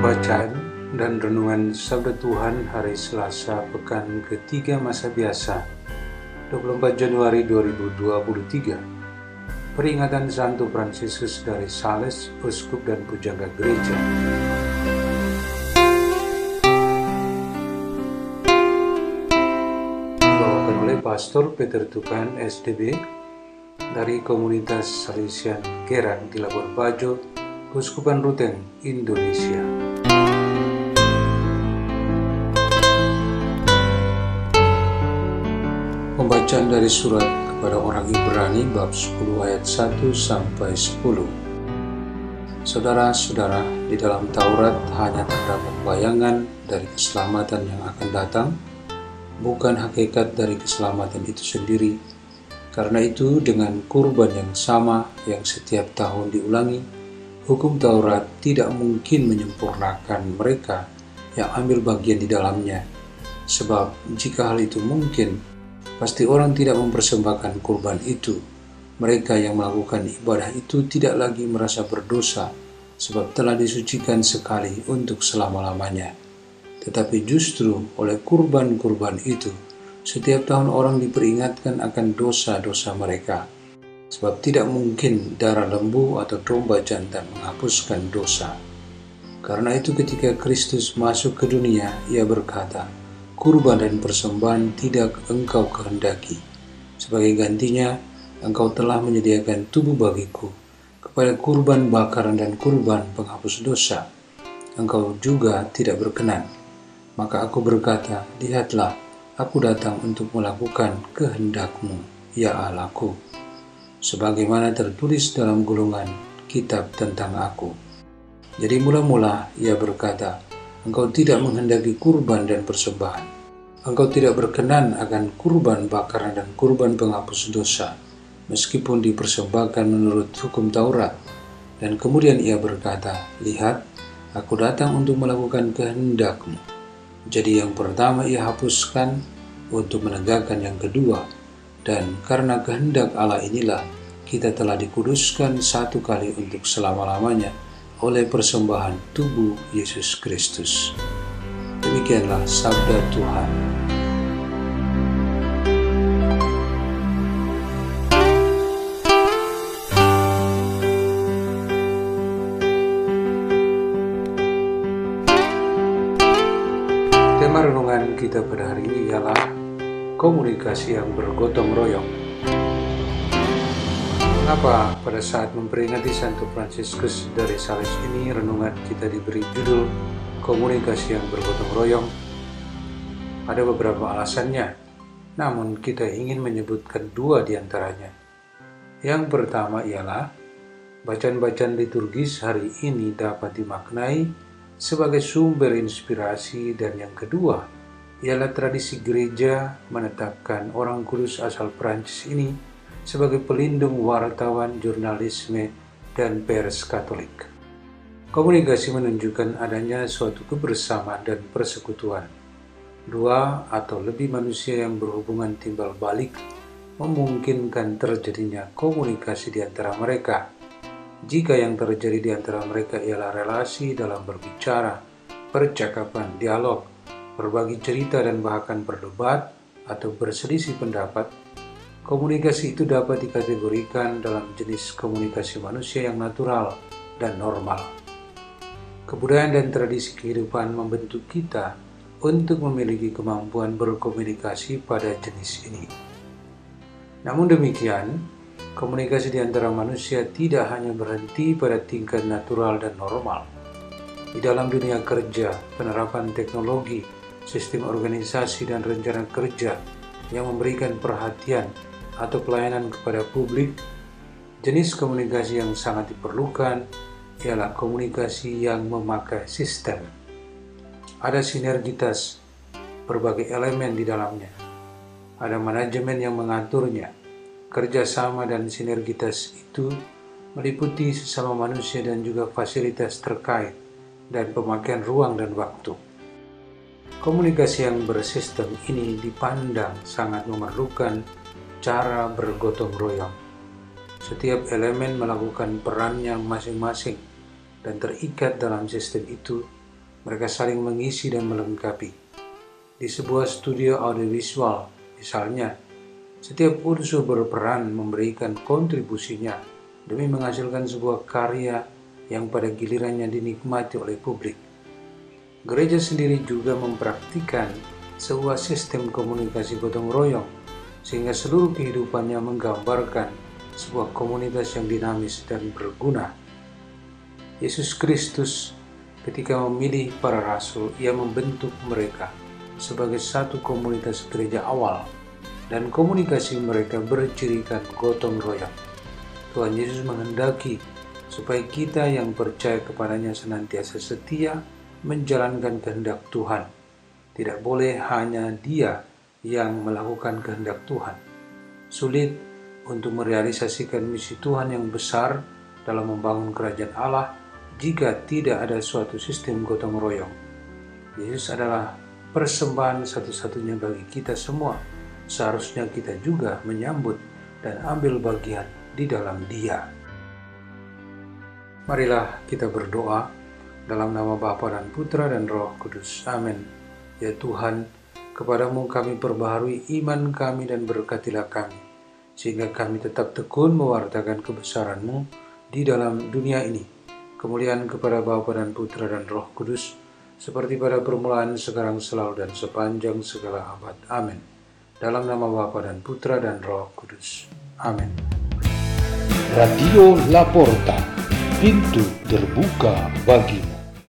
Bacaan dan Renungan Sabda Tuhan hari Selasa Pekan ketiga Masa Biasa 24 Januari 2023 Peringatan Santo Fransiskus dari Sales, Uskup dan Pujangga Gereja. Dibawakan oleh Pastor Peter Tukan SDB dari komunitas Salesian Kerang di Labuan Bajo, Uskupan Ruteng, Indonesia. Pembacaan dari surat kepada orang Ibrani bab 10 ayat 1 sampai 10. Saudara-saudara, di dalam Taurat hanya terdapat bayangan dari keselamatan yang akan datang, bukan hakikat dari keselamatan itu sendiri. Karena itu, dengan kurban yang sama yang setiap tahun diulangi, hukum Taurat tidak mungkin menyempurnakan mereka yang ambil bagian di dalamnya. Sebab jika hal itu mungkin, pasti orang tidak mempersembahkan kurban itu. Mereka yang melakukan ibadah itu tidak lagi merasa berdosa, sebab telah disucikan sekali untuk selama-lamanya. Tetapi justru oleh kurban-kurban itu, setiap tahun orang diperingatkan akan dosa-dosa mereka. Sebab tidak mungkin darah lembu atau domba jantan menghapuskan dosa. Karena itu ketika Kristus masuk ke dunia, ia berkata, kurban dan persembahan tidak engkau kehendaki. Sebagai gantinya, engkau telah menyediakan tubuh bagiku kepada kurban bakaran dan kurban penghapus dosa. Engkau juga tidak berkenan. Maka aku berkata, lihatlah, aku datang untuk melakukan kehendakmu, ya Allahku. Sebagaimana tertulis dalam gulungan kitab tentang aku. Jadi mula-mula ia berkata, Engkau tidak menghendaki kurban dan persembahan. Engkau tidak berkenan akan kurban bakaran dan kurban penghapus dosa, meskipun dipersembahkan menurut hukum Taurat. Dan kemudian ia berkata, Lihat, aku datang untuk melakukan kehendakmu. Jadi yang pertama ia hapuskan untuk menegakkan yang kedua. Dan karena kehendak Allah inilah, kita telah dikuduskan satu kali untuk selama-lamanya oleh persembahan tubuh Yesus Kristus. Demikianlah sabda Tuhan. Tema renungan kita pada hari ini ialah komunikasi yang bergotong royong. Mengapa pada saat memperingati Santo Fransiskus dari Sales ini renungan kita diberi judul komunikasi yang bergotong royong? Ada beberapa alasannya, namun kita ingin menyebutkan dua di antaranya. Yang pertama ialah bacaan-bacaan liturgis hari ini dapat dimaknai sebagai sumber inspirasi dan yang kedua ialah tradisi gereja menetapkan orang kudus asal Prancis ini sebagai pelindung wartawan, jurnalisme, dan pers Katolik. Komunikasi menunjukkan adanya suatu kebersamaan dan persekutuan. Dua atau lebih manusia yang berhubungan timbal balik memungkinkan terjadinya komunikasi di antara mereka. Jika yang terjadi di antara mereka ialah relasi dalam berbicara, percakapan, dialog, berbagi cerita dan bahkan berdebat atau berselisih pendapat, komunikasi itu dapat dikategorikan dalam jenis komunikasi manusia yang natural dan normal. Kebudayaan dan tradisi kehidupan membentuk kita untuk memiliki kemampuan berkomunikasi pada jenis ini. Namun demikian, komunikasi di antara manusia tidak hanya berhenti pada tingkat natural dan normal. Di dalam dunia kerja, penerapan teknologi, sistem organisasi dan rencana kerja, yang memberikan perhatian atau pelayanan kepada publik, jenis komunikasi yang sangat diperlukan ialah komunikasi yang memakai sistem. Ada sinergitas berbagai elemen di dalamnya. Ada manajemen yang mengaturnya. Kerjasama dan sinergitas itu meliputi sesama manusia dan juga fasilitas terkait dan pemakaian ruang dan waktu. Komunikasi yang bersistem ini dipandang sangat memerlukan cara bergotong royong. Setiap elemen melakukan perannya masing-masing dan terikat dalam sistem itu, mereka saling mengisi dan melengkapi. Di sebuah studio audiovisual, misalnya, setiap unsur berperan memberikan kontribusinya demi menghasilkan sebuah karya yang pada gilirannya dinikmati oleh publik. Gereja sendiri juga mempraktikkan sebuah sistem komunikasi gotong royong sehingga seluruh kehidupannya menggambarkan sebuah komunitas yang dinamis dan berguna. Yesus Kristus ketika memilih para rasul, ia membentuk mereka sebagai satu komunitas gereja awal dan komunikasi mereka bercirikan gotong royong. Tuhan Yesus menghendaki supaya kita yang percaya kepadanya senantiasa setia menjalankan kehendak Tuhan. Tidak boleh hanya dia yang melakukan kehendak Tuhan. Sulit untuk merealisasikan misi Tuhan yang besar dalam membangun kerajaan Allah jika tidak ada suatu sistem gotong royong. Yesus adalah persembahan satu-satunya bagi kita semua. Seharusnya kita juga menyambut dan ambil bagian di dalam Dia. Marilah kita berdoa dalam nama Bapa dan Putra dan Roh Kudus. Amin. Ya Tuhan, Kepadamu kami perbaharui iman kami dan berkatilah kami, sehingga kami tetap tekun mewartakan kebesaran-Mu di dalam dunia ini. Kemuliaan kepada Bapa dan Putra dan Roh Kudus, seperti pada permulaan, sekarang, selalu, dan sepanjang segala abad. Amin. Dalam nama Bapa dan Putra dan Roh Kudus. Amin. Radio Laporta, pintu terbuka bagimu.